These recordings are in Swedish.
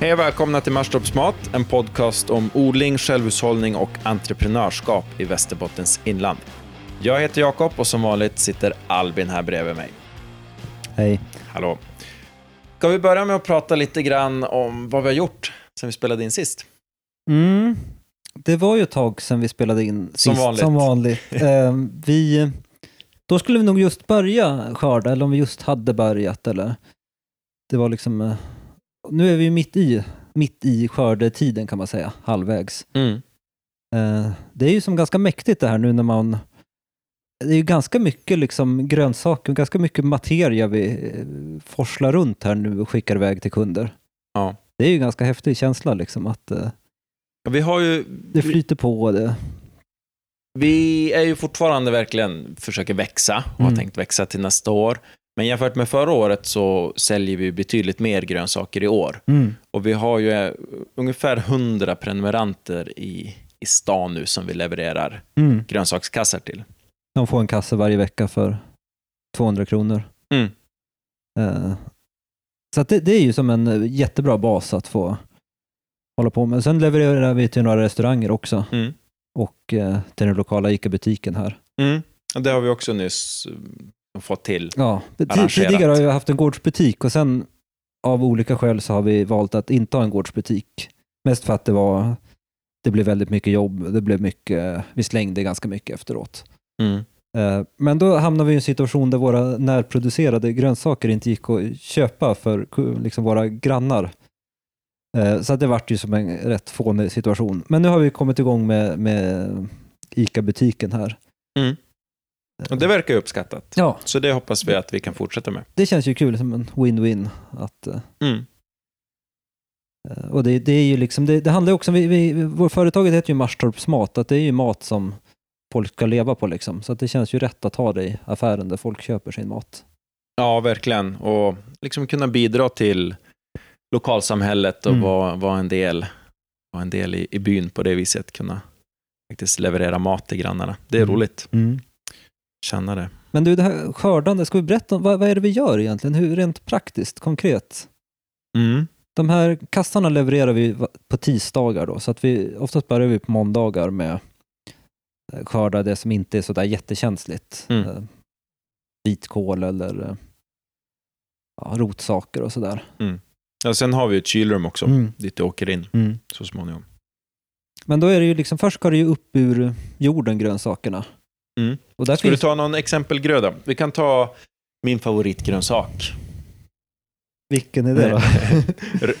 Hej och välkomna till Marstorps en podcast om odling, självhushållning och entreprenörskap i Västerbottens inland. Jag heter Jakob och som vanligt sitter Albin här bredvid mig. Hej. Hallå. Ska vi börja med att prata lite grann om vad vi har gjort sen vi spelade in sist? Mm. Det var ju ett tag sedan vi spelade in sist, som vanligt. Som vanligt. eh, vi, då skulle vi nog just börja skörda, eller om vi just hade börjat. Eller. Det var liksom... Eh, nu är vi mitt i, mitt i skördetiden kan man säga, halvvägs. Mm. Eh, det är ju som ganska mäktigt det här nu när man det är ju ganska mycket liksom grönsaker, ganska mycket materia vi eh, forslar runt här nu och skickar iväg till kunder. Ja. Det är ju ganska häftig känsla liksom att eh, vi har ju, det flyter på. Det. Vi är ju fortfarande verkligen försöker växa och mm. har tänkt växa till nästa år. Men jämfört med förra året så säljer vi betydligt mer grönsaker i år. Mm. Och vi har ju eh, ungefär 100 prenumeranter i, i stan nu som vi levererar mm. grönsakskassar till. De får en kasse varje vecka för 200 kronor. Mm. Uh, så det, det, är ju som en jättebra bas att få hålla på med. Sen levererar vi till några restauranger också mm. och uh, till den lokala ICA-butiken här. Mm. Det har vi också nyss fått till. Ja, tidigare har vi haft en gårdsbutik och sen av olika skäl så har vi valt att inte ha en gårdsbutik. Mest för att det var det blev väldigt mycket jobb. Det blev mycket, vi slängde ganska mycket efteråt. Mm. Eh, men då hamnade vi i en situation där våra närproducerade grönsaker inte gick att köpa för liksom våra grannar. Eh, så det vart ju som en rätt fånig situation. Men nu har vi kommit igång med, med ICA-butiken här. Mm. Och det verkar ju uppskattat. Ja. Så det hoppas vi att vi kan fortsätta med. Det känns ju kul som en win-win. Att, eh, mm. Och det, det, är ju liksom, det, det handlar också om, vi, vi, vår företaget heter ju Marstorps mat, att det är ju mat som folk ska leva på liksom. Så det känns ju rätt att ha det i affären där folk köper sin mat. Ja, verkligen. Och liksom kunna bidra till lokalsamhället och mm. vara, vara en del, vara en del i, i byn på det viset. Kunna faktiskt leverera mat till grannarna. Det är mm. roligt. Mm. Känna det. Men du, det här skördande, ska vi berätta om vad, vad är det vi gör egentligen? Hur rent praktiskt, konkret? Mm. De här kassarna levererar vi på tisdagar då, så att vi oftast börjar vi på måndagar med skörda det som inte är sådär jättekänsligt. Mm. Eh, vitkål eller eh, ja, rotsaker och sådär. Mm. Ja, sen har vi ett kylrum också, mm. dit det åker in mm. så småningom. Men då är det ju liksom, först ska det ju upp ur jorden, grönsakerna. Mm. Och där ska finns... du ta någon exempelgröda? Vi kan ta min favoritgrönsak. Vilken är det då?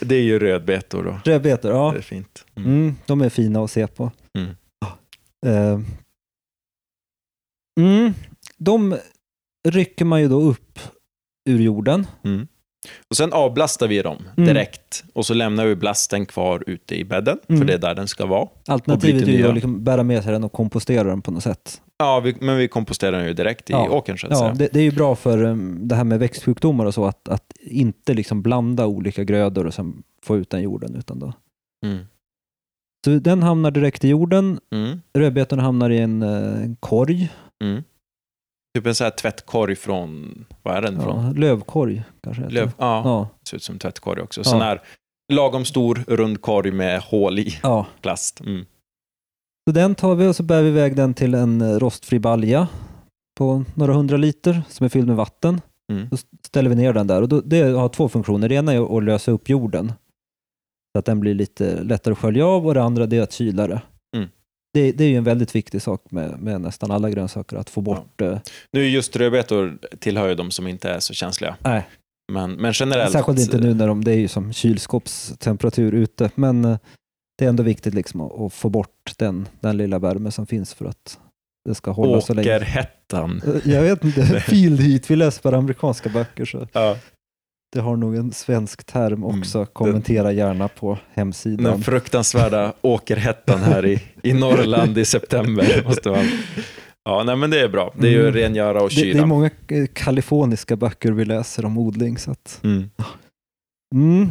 det är ju rödbetor. Då. Rödbetor, ja. Det är fint. Mm. Mm, de är fina att se på. Mm. Uh, mm, de rycker man ju då upp ur jorden. Mm. Och Sen avblastar vi dem mm. direkt och så lämnar vi blasten kvar ute i bädden, för mm. det är där den ska vara. Alternativet är ju att liksom bära med sig den och kompostera den på något sätt. Ja, vi, men vi komposterar den ju direkt i ja. åkern. Så att ja, säga. Det, det, är ju bra för um, det här med växtsjukdomar och så, att, att inte liksom blanda olika grödor och sen få ut den jorden. Utan då. Mm. Så den hamnar direkt i jorden. Mm. Rödbetorna hamnar i en, en korg. Mm. Typ en sån här tvättkorg från, vad är den ja, från? Lövkorg kanske. Löv, ja, ja, ser ut som tvättkorg också. Sån här lagom stor rund korg med hål i ja. plast. Mm. Så den tar vi och så bär vi iväg den till en eh, rostfri balja på några hundra liter som är fylld med vatten. Mm. Då ställer vi ner den där och då, det har två funktioner. Det ena är att lösa upp jorden så att den blir lite lättare att skölja av och det andra är att kyla det. Mm. Det, det, är ju en väldigt viktig sak med, med nästan alla grönsaker, att få bort... Ja. Eh, nu just rödbetor tillhör ju de som inte är så känsliga. Nej. Men, men generellt... Särskilt inte nu när de, det är ju som kylskåpstemperatur ute. Men eh, det är ändå viktigt liksom att, att, få bort den, den lilla värme som finns för att det ska hålla så länge. Åkerhettan. Jag vet inte, field heat. Vi läser bara amerikanska böcker. Så. Ja. Det har nog en svensk term mm. också. Mm, Kommentera gärna på hemsidan. Den fruktansvärda åkerhettan här i, i Norrland i september. Måste man. Ja, nej, men det är bra. Det är ju mm. rengöra och kyla. Det, det, är många eh, kaliforniska böcker vi läser om odling. Så, att... mm. Mm.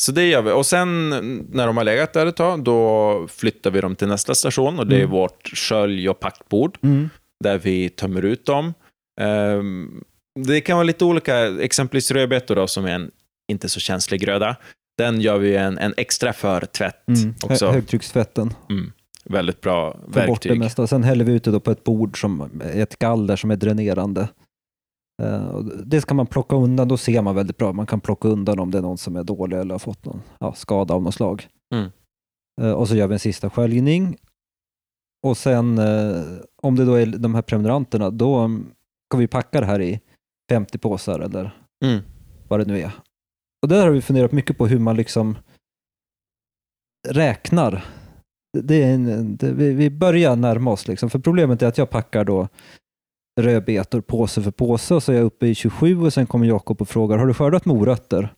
Så det gör vi. Och sen när de har legat där ett tag, då flyttar vi dem till nästa station och det är mm. vårt skölj och packbord. Mm. Där vi tömmer ut dem. Um, det kan vara lite olika, exempelvis rödbetor då, som är en inte så känslig gröda. Den gör vi en, en extra för tvätt Mm. också. Hö- Högtryckstvätten. Mm. Väldigt bra Få bort det verktyg. mesta. Sen häller vi ut det på ett bord som är ett galler som är dränerande. Eh, det ska man plocka undan, då ser man väldigt bra. Man kan plocka undan om det är någon som är dålig eller har fått någon ja, skada av något slag. Mm. Eh, och så gör vi en sista sköljning. Och sen eh, om det då är de här prenumeranterna, då mm, ska vi packa det här i 50 påsar eller Mm. vad det nu är. Och där har vi funderat mycket på hur man liksom räknar. Det- Det är en, det, vi, vi börjar närma oss liksom. För problemet är att jag packar då rödbetor påse för påse och så är jag uppe i 27 och sen kommer Jakob och frågar har du skördat morötter?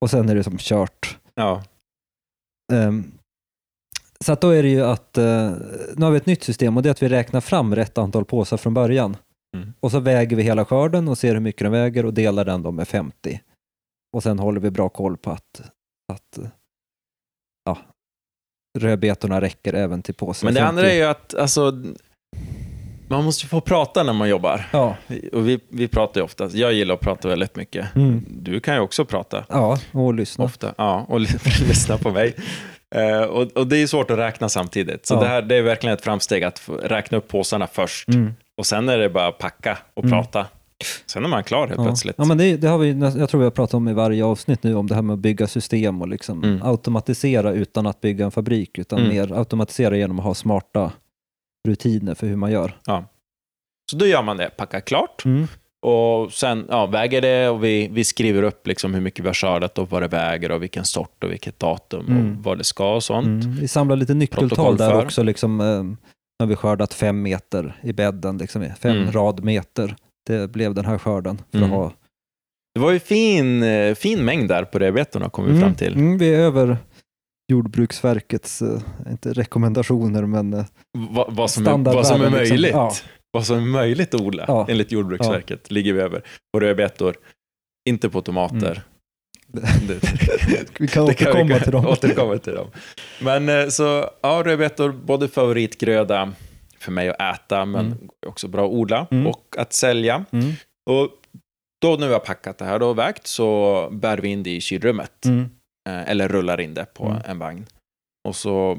Och sen är det som kört. Ja. Ehm, så då är det ju att eh, nu har vi ett nytt system och det är att vi räknar fram rätt antal påsar från början. Mm. Och så väger vi hela skörden och ser hur mycket den väger och delar den då med 50. Och sen håller vi bra koll på att, att ja, rödbetorna räcker även till påsen. Men det 50. andra är ju att alltså, man måste få prata när man jobbar. Ja, Och vi, vi pratar ju ofta. Jag gillar att prata väldigt mycket. mm. Du kan ju också prata ja och lyssna. ofta. Ja, och lyssna på mig. Eh, och, och det är svårt att räkna samtidigt. Så Ja. det, här, det är verkligen ett framsteg att räkna upp påsarna först. Mm. Och sen är det bara att packa och Mm. prata. Sen är man klar helt Ja. plötsligt. Ja, men det, det har vi, jag tror vi har pratat om i varje avsnitt nu, om det här med att bygga system och liksom Mm. automatisera utan att bygga en fabrik, utan Mm. mer automatisera genom att ha smarta rutiner för hur man gör. Så då gör man det, packa klart. Och sen ja, väger det och vi, vi skriver upp liksom hur mycket vi har skördat och vad det väger och vilken sort och vilket datum Mm. och vad det ska och sånt. Mm. Vi samlar lite nyckeltal där för. också. Liksom, eh, när vi skördat fem meter i bädden, liksom, fem Mm. radmeter. Det blev den här skörden. För Mm. att ha. Det var ju fin, eh, fin mängd där på rödbetorna kom vi fram till. Mm, vi är över Jordbruksverkets, eh, inte rekommendationer, men eh, Va, vad, som är, vad som är liksom. möjligt. Ja. Vad som är möjligt att odla Ja. enligt Jordbruksverket ligger vi över. På rödbetor, inte på tomater. Det, vi kan kan vi återkomma till dem. återkomma till dem. Men eh, så, ja, rödbetor, både favoritgröda för mig att äta, men Mm. också bra att odla Mm. och att sälja. Mm. Och då när vi har packat det här och vägt så bär vi in det i kylrummet. Mm. Eh, eller rullar in det på Mm. en vagn. Och så,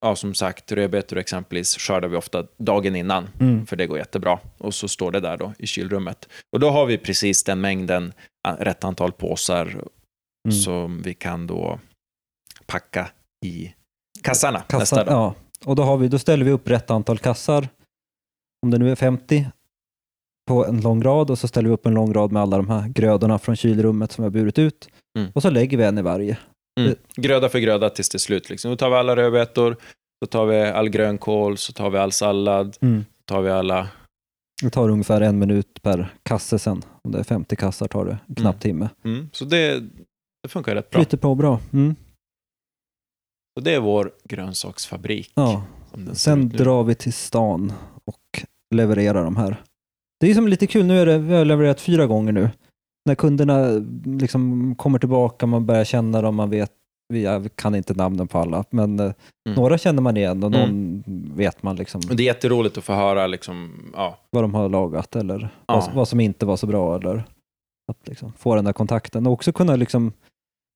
ja som sagt, rödbetor exempelvis skördar vi ofta dagen innan, Mm. för det går jättebra. Och så står det där då i kylrummet. Och då har vi precis den mängden, rätt antal påsar, Mm. som vi kan då packa i kassarna nästa Kassar, dag. ja. Och då, har vi, då ställer vi upp rätt antal kassar, om det nu är 50, på en lång rad och så ställer vi upp en lång rad med alla de här grödorna från kylrummet som vi har burit ut. Mm. Och så lägger vi en i varje. Mm. Gröda för gröda tills det är slut. Liksom. Då tar vi alla rödbetor, så tar vi all grönkål, så tar vi all sallad, Mm. så tar vi alla... Det tar ungefär en minut per kasse sen. Om det är 50 kassar tar det en knapp Mm. timme. Mm. Så det, det funkar rätt bra. Flyter på bra. Mm. Och det är vår grönsaksfabrik. Ja. Sen drar vi till stan och levererar de här. Det är som lite kul, nu är det, vi har levererat fyra gånger nu. När kunderna liksom kommer tillbaka, man börjar känna dem, man vet, vi- kan inte namnen på alla, men eh, Mm. några känner man igen och någon vet man liksom det är jätteroligt att få höra liksom, ja, vad de har lagat eller Ja. vad, vad som inte var så bra eller att liksom få den där kontakten och också kunna liksom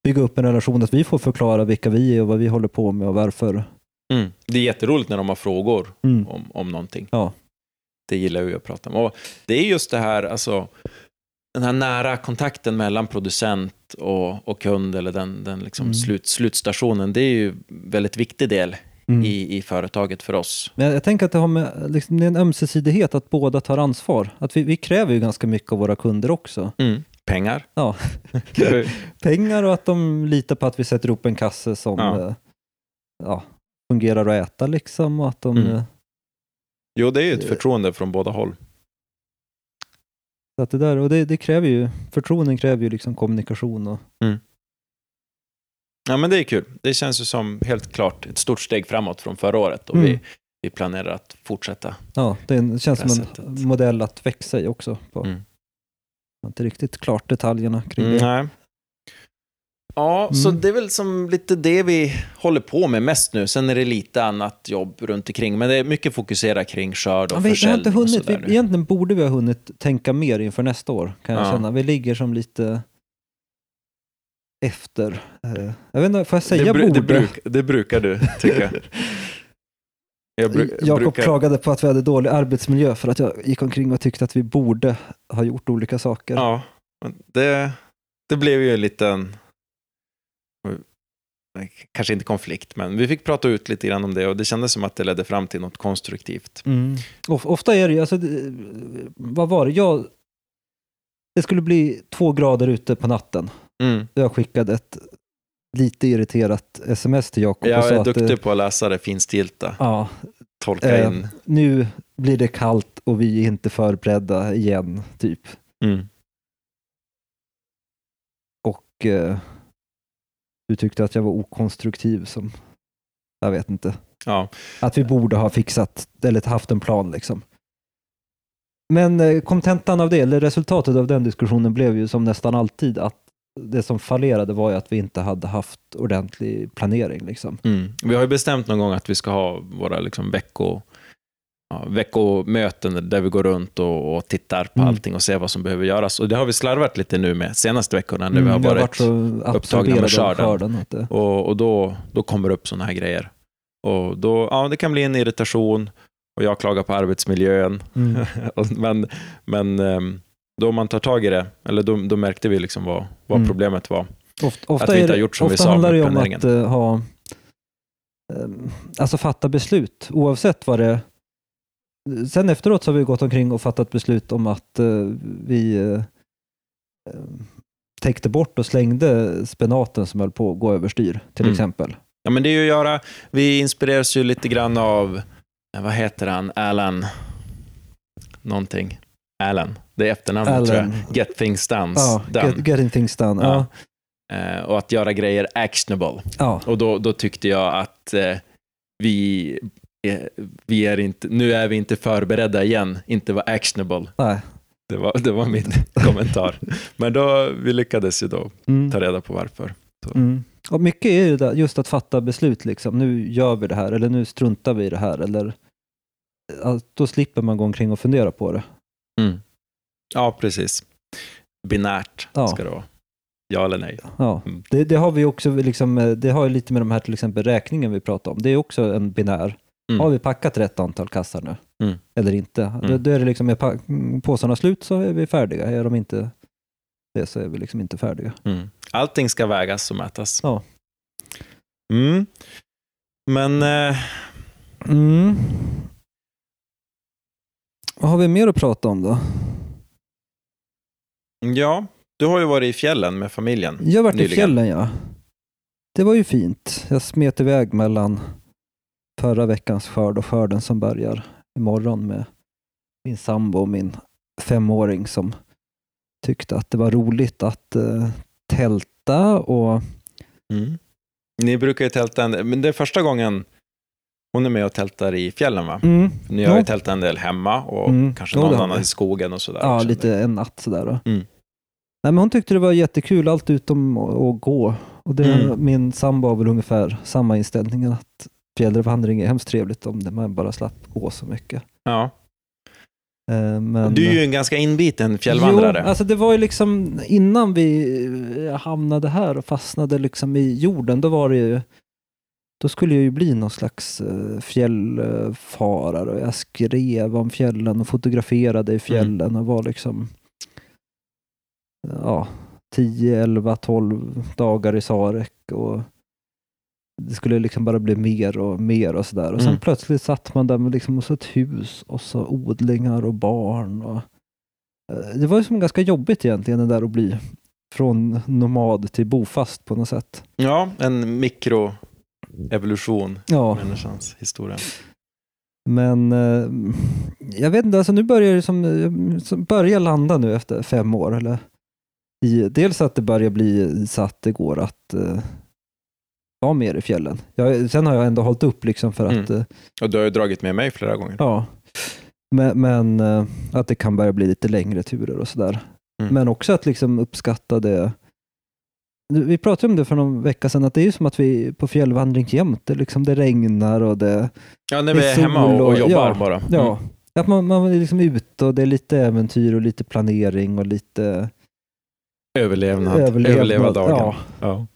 bygga upp en relation att vi får förklara vilka vi är och vad vi håller på med och varför. mm. det är jätteroligt när de har frågor Mm. om, om någonting. Ja. Det gillar vi att prata om. Och det är just det här, alltså, den här nära kontakten mellan producent och, och kund, eller den, den liksom Mm. slut, slutstationen, det är ju en väldigt viktig del Mm. i, i företaget för oss. Men jag, jag tänker att det, har med, liksom, det är en ömsesidighet att båda tar ansvar. Att vi, vi kräver ju ganska mycket av våra kunder också. Mm. Pengar. Ja. Pengar och att de litar på att vi sätter upp en kasse som Ja. ja. ja, fungerar att äta liksom. Och att de, Mm. eh, jo, det är ju ett förtroende från båda håll. så att det, där, och det, det kräver ju, förtroenden kräver ju liksom kommunikation. Och, Ja, men det är kul. Det känns ju som helt klart ett stort steg framåt från förra året och Mm. vi, vi planerar att fortsätta. ja, det, känns Det som en sättet. modell att växa i också. På. Mm. Inte riktigt klart detaljerna kring Mm, det. nej. Ja, så Mm. det är väl som lite det vi håller på med mest nu. Sen är det lite annat jobb runt omkring, men det är mycket fokuserat kring skörd och Ja, vi, vi har försäljning inte hunnit, vi, nu. egentligen borde vi ha hunnit tänka mer inför nästa år kan jag Ja. känna. Vi ligger som lite efter. Eh, jag vet inte, får jag säga det, bru- borde? det, bruk, det brukar du tycka. Jag, bru- Jakob brukar... klagade på att vi hade dålig arbetsmiljö för att jag gick omkring och tyckte att vi borde ha gjort olika saker. Ja, det, det blev ju en liten, kanske inte konflikt, men vi fick prata ut lite grann om det och det kändes som att det ledde fram till något konstruktivt. Mm. Of, ofta är det ju, alltså, vad var det, jag, det skulle bli två grader ute på natten. Mm. Jag skickade ett lite irriterat sms till Jakob Jag är att duktig eh, på att läsa det finstilta, ja, tolka eh, in. nu blir det kallt och vi är inte förberedda igen, typ. Mm. Och eh, du tyckte att jag var okonstruktiv som, jag vet inte. Ja. Att vi borde ha fixat, eller haft en plan liksom. Men eh, kontentan av det, eller resultatet av den diskussionen blev ju som nästan alltid att det som fallerade var ju att vi inte hade haft ordentlig planering. Liksom. Mm. Vi har ju bestämt någon gång att vi ska ha våra liksom vecko, veckomöten där vi går runt och, och tittar på Mm. allting och ser vad som behöver göras. Och det har vi slarvat lite nu med senaste veckorna när vi har Mm, varit, så upptagna med skörden. och, och då, då kommer det upp sådana här grejer. Och då, ja, det kan bli en irritation och jag klagar på arbetsmiljön. mm. Men men ehm, då man tar tag i det, eller då, då märkte vi liksom vad, vad Mm. problemet var. Ofta, ofta Att vi inte är har gjort som vi sa handlar det om att eh, ha, eh, alltså fatta beslut, oavsett vad det Sen efteråt så har vi gått omkring och fattat beslut om att eh, vi eh, eh, täckte bort och slängde spenaten som höll på att gå överstyr, till Mm. exempel. Ja, men det är ju att göra, vi inspireras ju lite grann av, vad heter han, Alan, någonting. Alan, det är efternamnet Alan. tror jag. Get things done. Ja, get, getting things done. Ja. Ja. Och att göra grejer actionable. Ja. Och då, då tyckte jag att eh, vi, vi är inte, nu är vi inte förberedda igen, inte vara actionable. Nej. Det var, det var min kommentar. Men då, vi lyckades ju då Mm. ta reda på varför. Mm. Och mycket är ju där, just att fatta beslut, liksom. nu gör vi det här, eller nu struntar vi i det här, eller då slipper man gå omkring och fundera på det. Mm. Ja, precis. Binärt Ja. ska det vara. Ja eller nej. Ja, Mm. det, det har vi också, liksom, eh, det har ju lite med de här till exempel räkningen vi pratade om. Det är också en binär. Mm. Har vi packat rätt antal kassar nu? Mm. Eller inte? Då, då är det liksom, är mm, påsarna slut så är vi färdiga. Är de inte det så är vi liksom inte färdiga. Mm. Allting ska vägas och mätas. Ja. Mm. Men eh, Mm. Vad har vi mer att prata om då? ja, du har ju varit i fjällen med familjen. Jag har varit i Nyligen. fjällen ja. Det var ju fint. Jag smet iväg mellan förra veckans skörd och skörden som börjar imorgon med min sambo och min femåring som tyckte att det var roligt att eh, tälta och Mm. Ni brukar ju tälta, en, men det är första gången hon är med och tältar i fjällen va? mm, Ni har ju Ja. tältat en del hemma och Mm. kanske någon annan i skogen och sådär. ja, också. lite en natt sådär. Då. Mm. Nej, men hon tyckte det var jättekul, allt utom att, att gå. Och det, Mm. Min sambo har väl ungefär samma inställning att fjällvandring är hemskt trevligt om det, man bara slapp gå så mycket. Ja. Eh, Men, Du är ju en ganska inbiten fjällvandrare. Jo, alltså det var ju liksom innan vi eh, hamnade här och fastnade liksom i jorden, då var det ju då skulle jag ju bli någon slags eh, fjällfarare och jag skrev om fjällen och fotograferade i fjällen och var liksom ja, 10, 11, 12 dagar i Sarek och det skulle liksom bara bli mer och mer och sådär. Och sen Mm. plötsligt satt man där med liksom och så ett hus och så odlingar och barn. Och, eh, det var ju som ganska jobbigt egentligen det där att bli från nomad till bofast på något sätt. Ja, en mikroevolution Ja, i människans historia. men eh, jag vet inte, alltså nu börjar det som, eh, som börjar landa nu efter fem år. Eller, i, dels att det börjar bli så att det går att vara mer i fjällen. Jag, sen har jag ändå hållit upp liksom för att Mm. eh, Och du har ju dragit med mig flera gånger. Ja, men, men eh, att det kan börja bli lite längre turer och sådär. Mm. Men också att liksom uppskatta det. Vi pratade om det för någon vecka sedan, att det är ju som att vi är på fjällvandring jämt. Det, liksom, det regnar och det... Ja, när Det vi är är hemma och, och jobbar ja, bara. Ja, Mm. att man, man är liksom ute och det är lite äventyr och lite planering och lite... Överlevnad. Överlevnad, Överleva dagen. ja. Ja.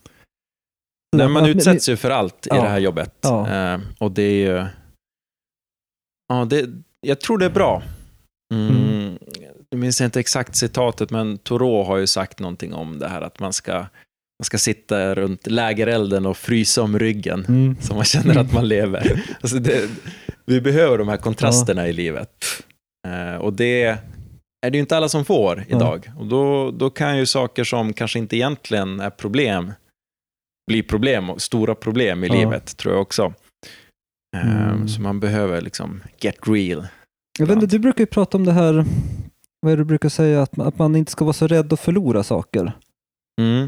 Nej, man utsätts ju för allt i Ja. det här jobbet. Ja. Eh, och det är ju... Ja, det, jag tror det är bra. Mm. Mm. Jag minns inte exakt citatet, men Thoreau har ju sagt någonting om det här att man ska, man ska sitta runt lägerelden och frysa om ryggen Mm. så man känner att man lever. Alltså det, vi behöver de här kontrasterna i livet. Eh, och det är det ju inte alla som får Ja. idag. Och då, då kan ju saker som kanske inte egentligen är problem bli problem, stora problem i Ja. livet, tror jag också. Eh, Mm. Så man behöver liksom get real. Jag vet inte, du brukar ju prata om det här, vad är det du brukar säga, att man, att man inte ska vara så rädd att förlora saker. Mm.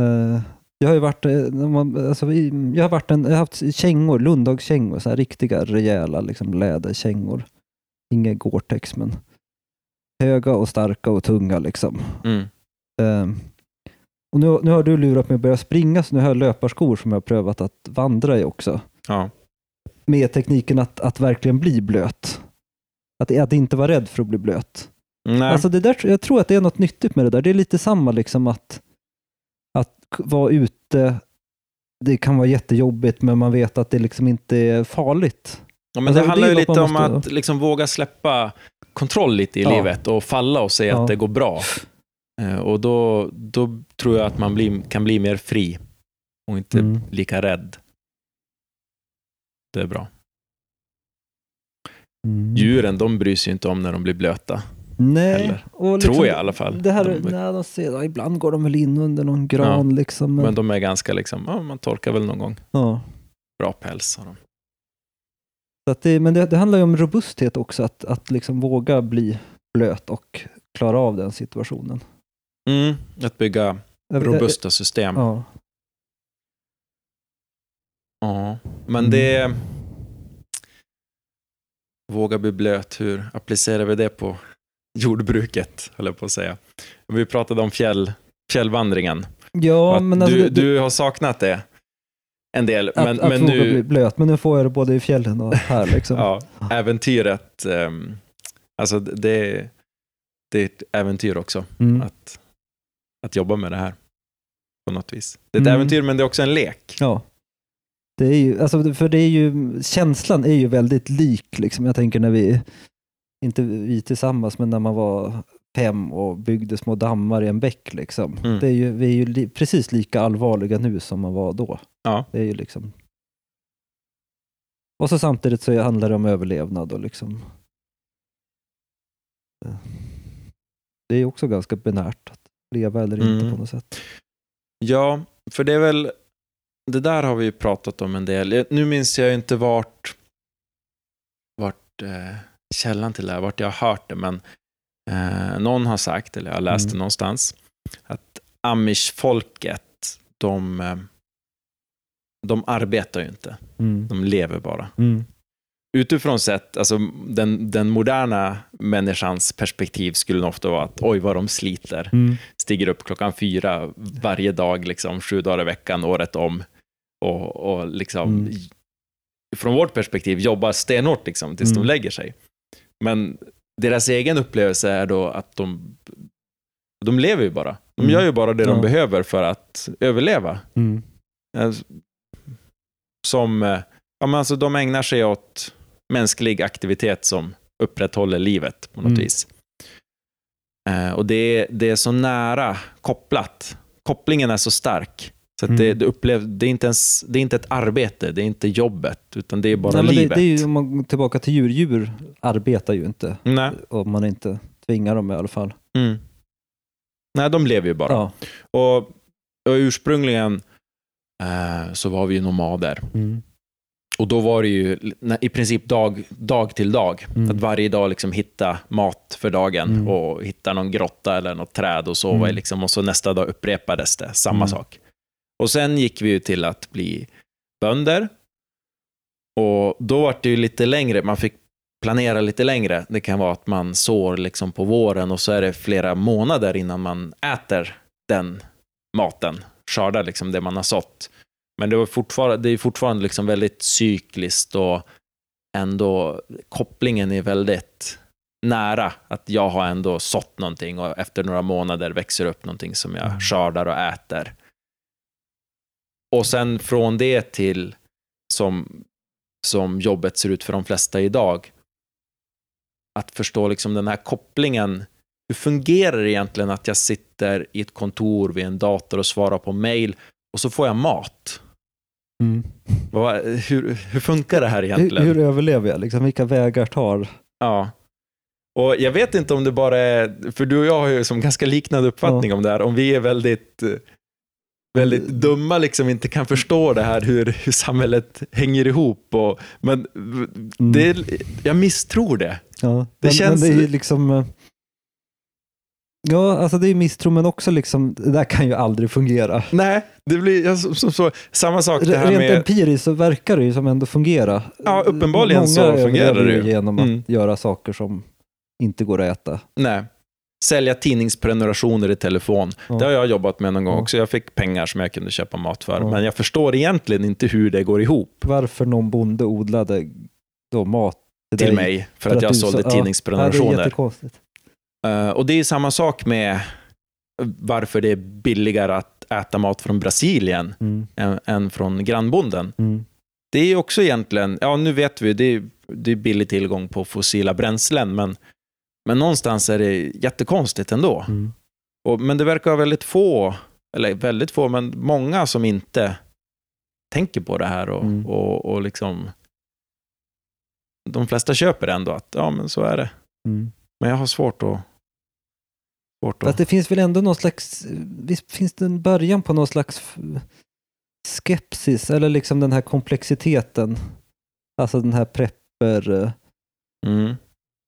Eh, jag har ju varit, eh, alltså, jag har varit en, jag har haft kängor, Lundagskängor, så här riktiga rejäla liksom, läderkängor. Inga Gore-Tex men höga och starka och tunga liksom. Mm. Eh, och nu, nu har du lurat mig att börja springa, så nu har jag löparskor som jag har prövat att vandra i också. Ja. Med tekniken att, att verkligen bli blöt. Att, att inte vara rädd för att bli blöt. Nej. Alltså det där, jag tror att det är något nyttigt med det där. Det är lite samma liksom att, att vara ute, det kan vara jättejobbigt men man vet att det liksom inte är farligt. Ja, men Alltså, det det handlar är ju lite om måste- att liksom våga släppa kontroll lite i Ja. livet och falla och se Ja. att det går bra. Eh, Och då, då tror jag att man blir, kan bli mer fri och inte Mm. lika rädd. Det är bra. Djuren, de bryr sig inte om när de blir blöta. Nej, liksom, Tror jag i alla fall. Det här, De- nej, de ser, ja, ibland går de väl in under någon gran liksom. Men, Men de är ganska liksom, ja, man torkar väl någon gång. ja. Bra päls har de. Så det, men det, det handlar ju om robusthet också, att, att liksom våga bli blöt och klara av den situationen. Mm, att bygga robusta system. Ja. Ja, men Mm. det... Våga bli blöt, hur applicerar vi det på jordbruket, höll jag på att säga. Vi pratade om fjäll, fjällvandringen. Ja, men alltså, du, det- du har saknat det en del, att, men, att men våga bli nu, blöt, men nu får jag det både i fjällen och här liksom. ja, äventyret, ehm, alltså det, det är ett äventyr också, Mm. att, att jobba med det här på något vis. Det är ett Mm. äventyr, men det är också en lek. Ja. Det är ju, alltså, för det är ju, känslan är ju väldigt lik, liksom. jag tänker när vi, inte vi tillsammans, men när man var fem och byggde små dammar i en bäck. Liksom. Mm. Det är ju, vi är ju li, precis lika allvarliga nu som man var då. Ja. Det är ju liksom... Och så samtidigt så handlar det om överlevnad och liksom... Det är också ganska binärt leva eller inte Mm. på något sätt. Ja, för det är väl, det där har vi ju pratat om en del. Nu minns jag inte vart, vart eh, källan till det här, vart jag har hört det, men eh, någon har sagt, eller jag har läst det Mm. någonstans, att amish-folket, de, eh, de arbetar ju inte, Mm. de lever bara. Utifrån sett, alltså den, den moderna människans perspektiv skulle ofta vara att oj vad de sliter Mm. stiger upp klockan fyra varje dag, liksom, sju dagar i veckan, året om. Och, och liksom, Mm. från vårt perspektiv jobbar stenhårt liksom, tills Mm. de lägger sig. Men deras egen upplevelse är då att de, de lever ju bara. De Mm. gör ju bara det de Ja. behöver för att överleva. Mm. Eh, Som, eh, ja, men alltså, de ägnar sig åt mänsklig aktivitet som upprätthåller livet på något Mm. vis. Eh, och det är, det är så nära kopplat. Kopplingen är så stark. Så att det, Mm. det, upplev, det, är inte ens, det är inte ett arbete, det är inte jobbet, utan det är bara Nej, men det, livet. det är ju, om man går tillbaka till djur, djur arbetar ju inte. Nej. Om man inte tvingar dem i alla fall. Mm. Nej, de lever ju bara. Ja. Och, och ursprungligen eh, så var vi ju nomader. Mm. Och då var det ju i princip dag, dag till dag. Mm. Att varje dag liksom hitta mat för dagen Mm. och hitta någon grotta eller något träd och sova i. Mm. Liksom. Och så nästa dag upprepades det, samma Mm. sak. Och sen gick vi ju till att bli bönder. Och då var det ju lite längre, man fick planera lite längre. Det kan vara att man sår liksom på våren och så är det flera månader innan man äter den maten, skördar liksom det man har sått. Men det, var fortfarande, det är fortfarande liksom väldigt cykliskt och ändå kopplingen är väldigt nära. Att jag har ändå sått någonting och efter några månader växer upp någonting som jag Mm. skördar och äter. Och sen från det till som, som jobbet ser ut för de flesta idag. Att förstå liksom den här kopplingen. Hur fungerar det egentligen att jag sitter i ett kontor vid en dator och svarar på mail och så får jag mat? Mm. Vad, hur, hur funkar det här Hur, egentligen? hur överlever jag? Liksom, vilka vägar tar... Ja. Och jag vet inte om det bara är, för du och jag har ju som ganska liknande uppfattning om det här, om vi är väldigt, eh, väldigt Mm. dumma, liksom inte kan förstå det här, hur, hur samhället hänger ihop. Och, men Mm. det, är- jag misstror det. Ja, Det men, känns- men det är liksom... Ja, alltså det är misstro, men också liksom, det där kan ju aldrig fungera. Nej, det blir ja, som, som, så, samma sak det här Rent med... empiriskt så verkar det ju som ändå fungera. Ja, uppenbarligen Många så fungerar det ju. genom Mm. att göra saker som inte går att äta. Nej. Sälja tidningsprenumerationer i telefon. Ja. Det har jag jobbat med någon gång Ja. också. Jag fick pengar som jag kunde köpa mat för. Ja. Men jag förstår egentligen inte hur det går ihop Varför någon bonde odlade då mat till dig. mig för, att jag du sålde så- ja. Ja, det är tidningsprenumerationer. jättekonstigt. Eh, och det är samma sak med varför det är billigare att äta mat från Brasilien Mm. än, än från grannbonden. Mm. Det är också egentligen, ja nu vet vi, det är, det är billig tillgång på fossila bränslen, men, men någonstans är det jättekonstigt ändå. Mm. Och, men det verkar vara väldigt få, eller väldigt få, men många som inte tänker på det här och, Mm. och, och liksom de flesta köper ändå att ja, men så är det. Mm. Men jag har svårt att... Svårt Fast att det finns väl ändå någon slags, visst finns det en början på någon slags skepsis eller liksom den här komplexiteten. Alltså den här prepper, eh, mm,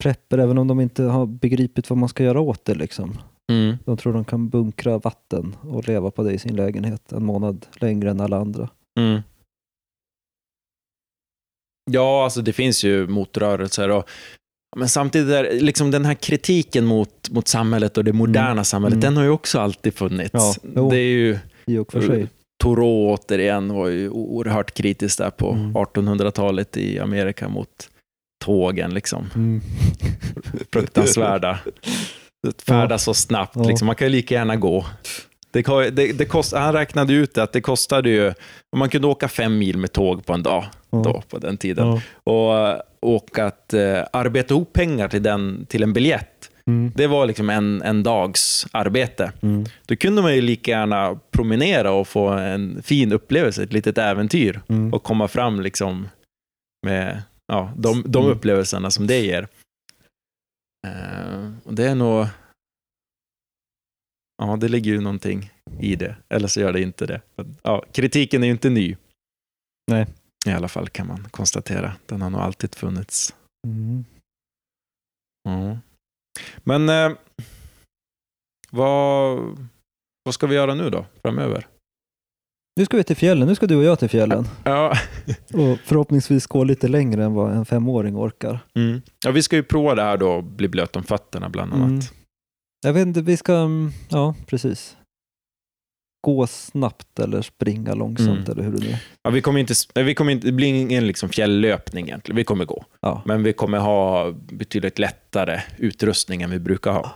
prepper även om de inte har begripit vad man ska göra åt det liksom. mm, De tror de kan bunkra vatten och leva på det i sin lägenhet en månad längre än alla andra. mm. Ja, alltså det finns ju motrörelser och men samtidigt är liksom den här kritiken mot, mot samhället och det moderna samhället, Mm. den har ju också alltid funnits. Ja, jo. det är ju I och för sig. Thoreau återigen var ju oerhört kritisk där på Mm. 1800-talet i Amerika mot tågen. Liksom. Mm. Fruktansvärda. Färdas så snabbt, Ja. liksom. man kan ju lika gärna gå. Det, det, det kost, han räknade ut att det kostade ju, man kunde åka fem mil med tåg på en dag, Ja. då, på den tiden, Ja. och, och att eh, arbeta ihop pengar till, den, till en biljett, Mm. det var liksom en, en dags arbete. Mm. Då kunde man ju lika gärna promenera och få en fin upplevelse, ett litet äventyr Mm. och komma fram liksom med ja, de, de Mm. upplevelserna som det ger. Eh, och det är nog... Ja, det ligger ju någonting i det. Eller så gör det inte det. Ja, kritiken är ju inte ny. Nej. I alla fall kan man konstatera. Den har nog alltid funnits. Mm. Ja. Men eh, vad, vad ska vi göra nu då, framöver? Nu ska vi till fjällen. Nu ska du och jag till fjällen. Ja, Och förhoppningsvis gå lite längre än vad en femåring orkar. mm. ja vi ska ju prova det här då, bli blöt om fötterna bland annat. Mm. Jag vet inte, vi ska, mm, ja precis. Gå snabbt eller springa långsamt Mm. eller hur det är. Ja, vi kommer inte, vi kommer inte, det blir ingen liksom fjälllöpning egentligen, vi kommer gå. Ja. Men vi kommer ha betydligt lättare utrustning än vi brukar ha.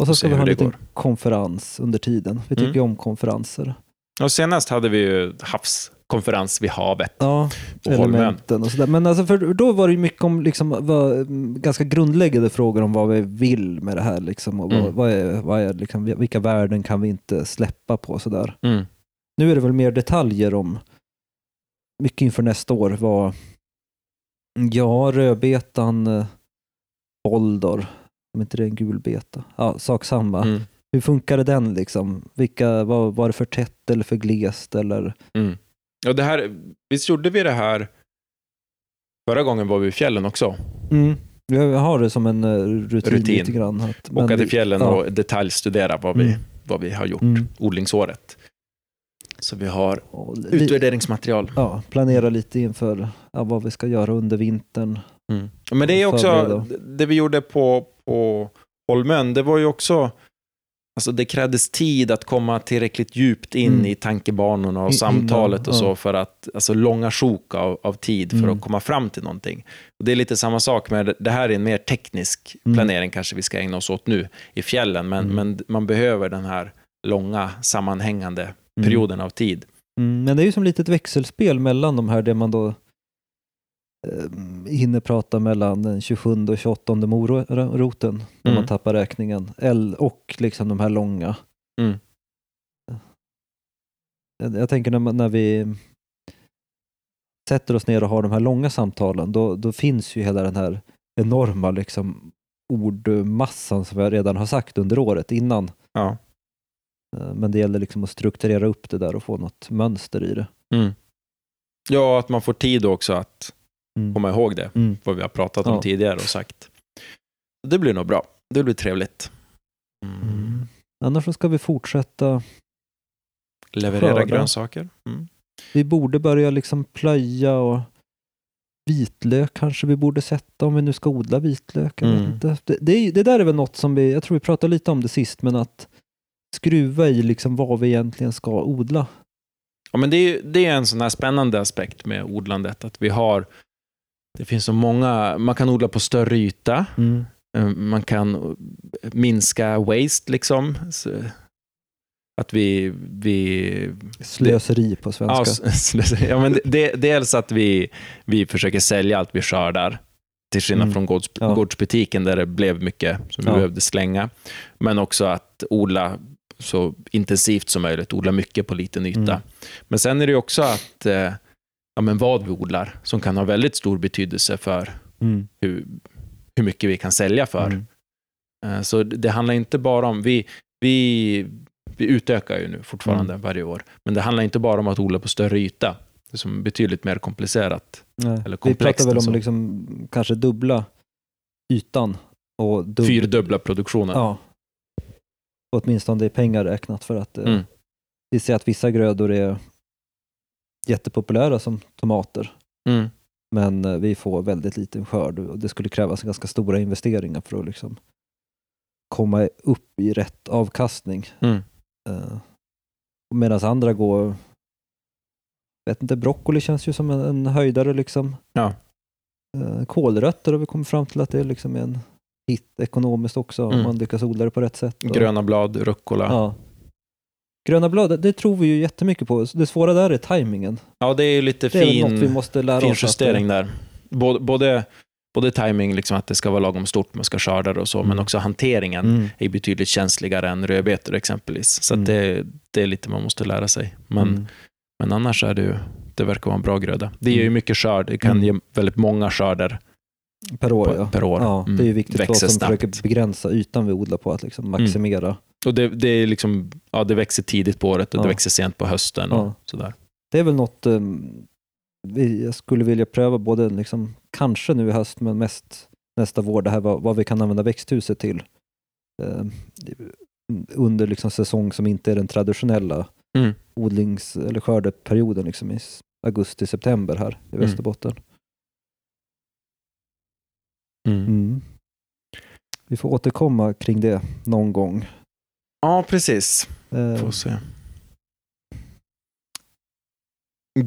Och så ska vi hur ha en liten går. konferens under tiden. Vi tycker Mm. om konferenser. Och senast hade vi ju havskonferens vid havet Ja, på elementen och sådär. Men alltså för då var det mycket om liksom, vad, ganska grundläggande frågor om vad vi vill med det här. Liksom, och vad, Mm. vad är, vad är, liksom, vilka värden kan vi inte släppa på sådär. Mm. Nu är det väl mer detaljer om, mycket inför nästa år, vad, ja, rödbetan, eh, Boldor, om inte det är en gul beta, ja, sak samma. Mm. Hur funkade den liksom? Vilka, vad var det för tätt eller för glest eller? Mm. Och det här, visst gjorde vi det här förra gången var vi i fjällen också? Mm. Jag har det som en eh, rutin, Rutin. lite grann. Att, Åka vi- till fjällen ja. och detaljstudera vad vi, Mm. vad vi har gjort Mm. odlingsåret. Så vi har utvärderingsmaterial. ja, planera lite inför ja, vad vi ska göra under vintern. Mm. Men det är också, det vi gjorde på, på Holmön, det var ju också Alltså det krävdes tid att komma tillräckligt djupt in Mm. i tankebanorna och samtalet och så för att, alltså långa sjok av, av tid för Mm. att komma fram till någonting. Och det är lite samma sak med, det här är en mer teknisk Mm. planering kanske vi ska ägna oss åt nu i fjällen, men, Mm. men man behöver den här långa sammanhängande Mm. perioden av tid. Mm, men det är ju som lite ett växelspel mellan de här, det man då hinner prata mellan den 27 och 28 moroten, när Mm. man tappar räkningen, L och liksom de här långa. Mm. Jag, jag tänker när, man, när vi sätter oss ner och har de här långa samtalen, då, då finns ju hela den här enorma liksom, ordmassan som jag redan har sagt under året innan. Ja. Eh, Men det gäller liksom att strukturera upp det där och få något mönster i det. Mm. Ja, att man får tid också att Mm. komma ihåg det, Mm. vad vi har pratat om Ja. tidigare och sagt. Det blir nog bra. Det blir trevligt. Mm. Mm. Annars så ska vi fortsätta. Leverera Skörda. grönsaker. Mm. Vi borde börja liksom plöja och vitlök kanske vi borde sätta om vi nu ska odla vitlök. Mm. Det, det, det där är väl något som vi, jag tror vi pratade lite om det sist, men att skruva i liksom vad vi egentligen ska odla. Ja, men det, är, det är en sån här spännande aspekt med odlandet, att vi har det finns så många, man kan odla på större yta, Eh, man kan minska waste liksom. Så Att vi, vi Slöseri på ja, svenska. s- slöseri. ja, men det, det, dels att vi, vi försöker sälja allt vi skördar, till skillnad Mm. från gårds, Ja. gårdsbutiken där det blev mycket som vi Ja. behövde slänga. Men också att odla så intensivt som möjligt, odla mycket på liten yta. Mm. Men sen är det också att eh, ja, men vad vi odlar som kan ha väldigt stor betydelse för Mm. hur, hur mycket vi kan sälja för. Mm. Eh, Så det handlar inte bara om, vi, vi, vi utökar ju nu fortfarande Mm. varje år, men det handlar inte bara om att odla på större yta. Det är som betydligt mer komplicerat. Nej. Eller Vi komplext pratar väl om liksom, kanske dubbla ytan. Och dub- Fyrdubbla produktionen. Ja. Och åtminstone i pengar räknat för att eh, Mm. vi ser att vissa grödor är jättepopulära som tomater. Mm. Men eh, vi får väldigt liten skörd och det skulle krävas ganska stora investeringar för att liksom komma upp i rätt avkastning. Mm. Eh, Medan andra går, vet inte, broccoli känns ju som en, en höjdare liksom. Ja. Kålrötter har vi kommit fram till att det liksom är en hit ekonomiskt också om Mm. man lyckas odla det på rätt sätt. Gröna blad, rucola. Ja. Ja. Gröna blad, det- tror vi ju jättemycket på. Det svåra där är tajmingen. det är ju lite Det fin, något vi måste lära fin oss. att- justering där. Både, både, både timing, liksom att det ska vara lagom stort, man ska skörda det och så, Mm. men också hanteringen Mm. är betydligt känsligare än rödbetor exempelvis. Så Mm. det, det är lite man måste lära sig. Men, Mm. men annars är det ju, det verkar vara en bra gröda. Det ger ju Mm. mycket skörd, det kan Mm. ge väldigt många skörder Per år, på, ja. per år. Ja, Mm. det är ju viktigt för oss som snabbt. Mm. försöker begränsa ytan vi odlar på, att liksom maximera. Och det, det, är liksom, ja, det växer tidigt på året och Ja. det växer sent på hösten. Och sådär. Det är väl något um, jag skulle vilja pröva, både liksom, kanske nu i höst, men mest nästa vår, det här vad, vad vi kan använda växthuset till. Eh, under liksom säsong som inte är den traditionella Mm. odlings eller skördeperioden liksom i augusti-september här i Mm. Västerbotten. Mm. Mm. Vi får återkomma kring det någon gång. Ja, precis. Eh, Får se.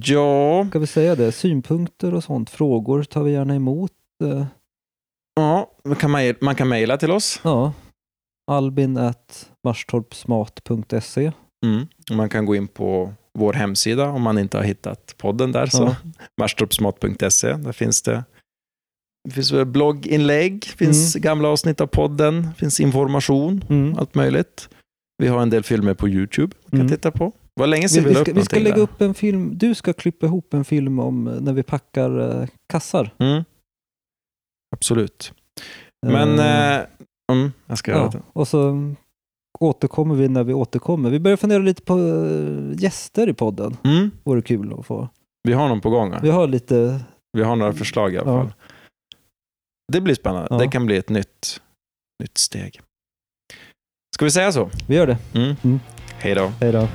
Ja, ska vi säga det? Synpunkter och sånt, frågor tar vi gärna emot. Eh, ja man, kan mejl, man kan mejla till oss. ja. Albin at marstorpsmat.se. Mm. Man kan gå in på vår hemsida om man inte har hittat podden där. Så Ja. marstorpsmat.se. Där finns det det finns blogginlägg, finns gamla avsnitt av podden, finns information, Mm. allt möjligt. Vi har en del filmer på YouTube man kan Mm. titta på. Vad länge Vi, sedan vi, vi, la ska, vi ska lägga där. upp en film. Du ska klippa ihop en film om eh, när vi packar eh, kassar. Mm. Absolut. Men Eh, eh, mm, jag ska ja. det. Och så återkommer vi när vi återkommer. Vi börjar fundera lite på eh, gäster i podden. Mm. Vore kul att få. Vi har någon på gång. Vi har lite, Vi har några förslag i alla Ja. Det blir spännande. Ja. Det kan bli ett nytt, nytt steg. Ska vi säga så? vi gör det. Mm. Mm. Hej då. Hej då.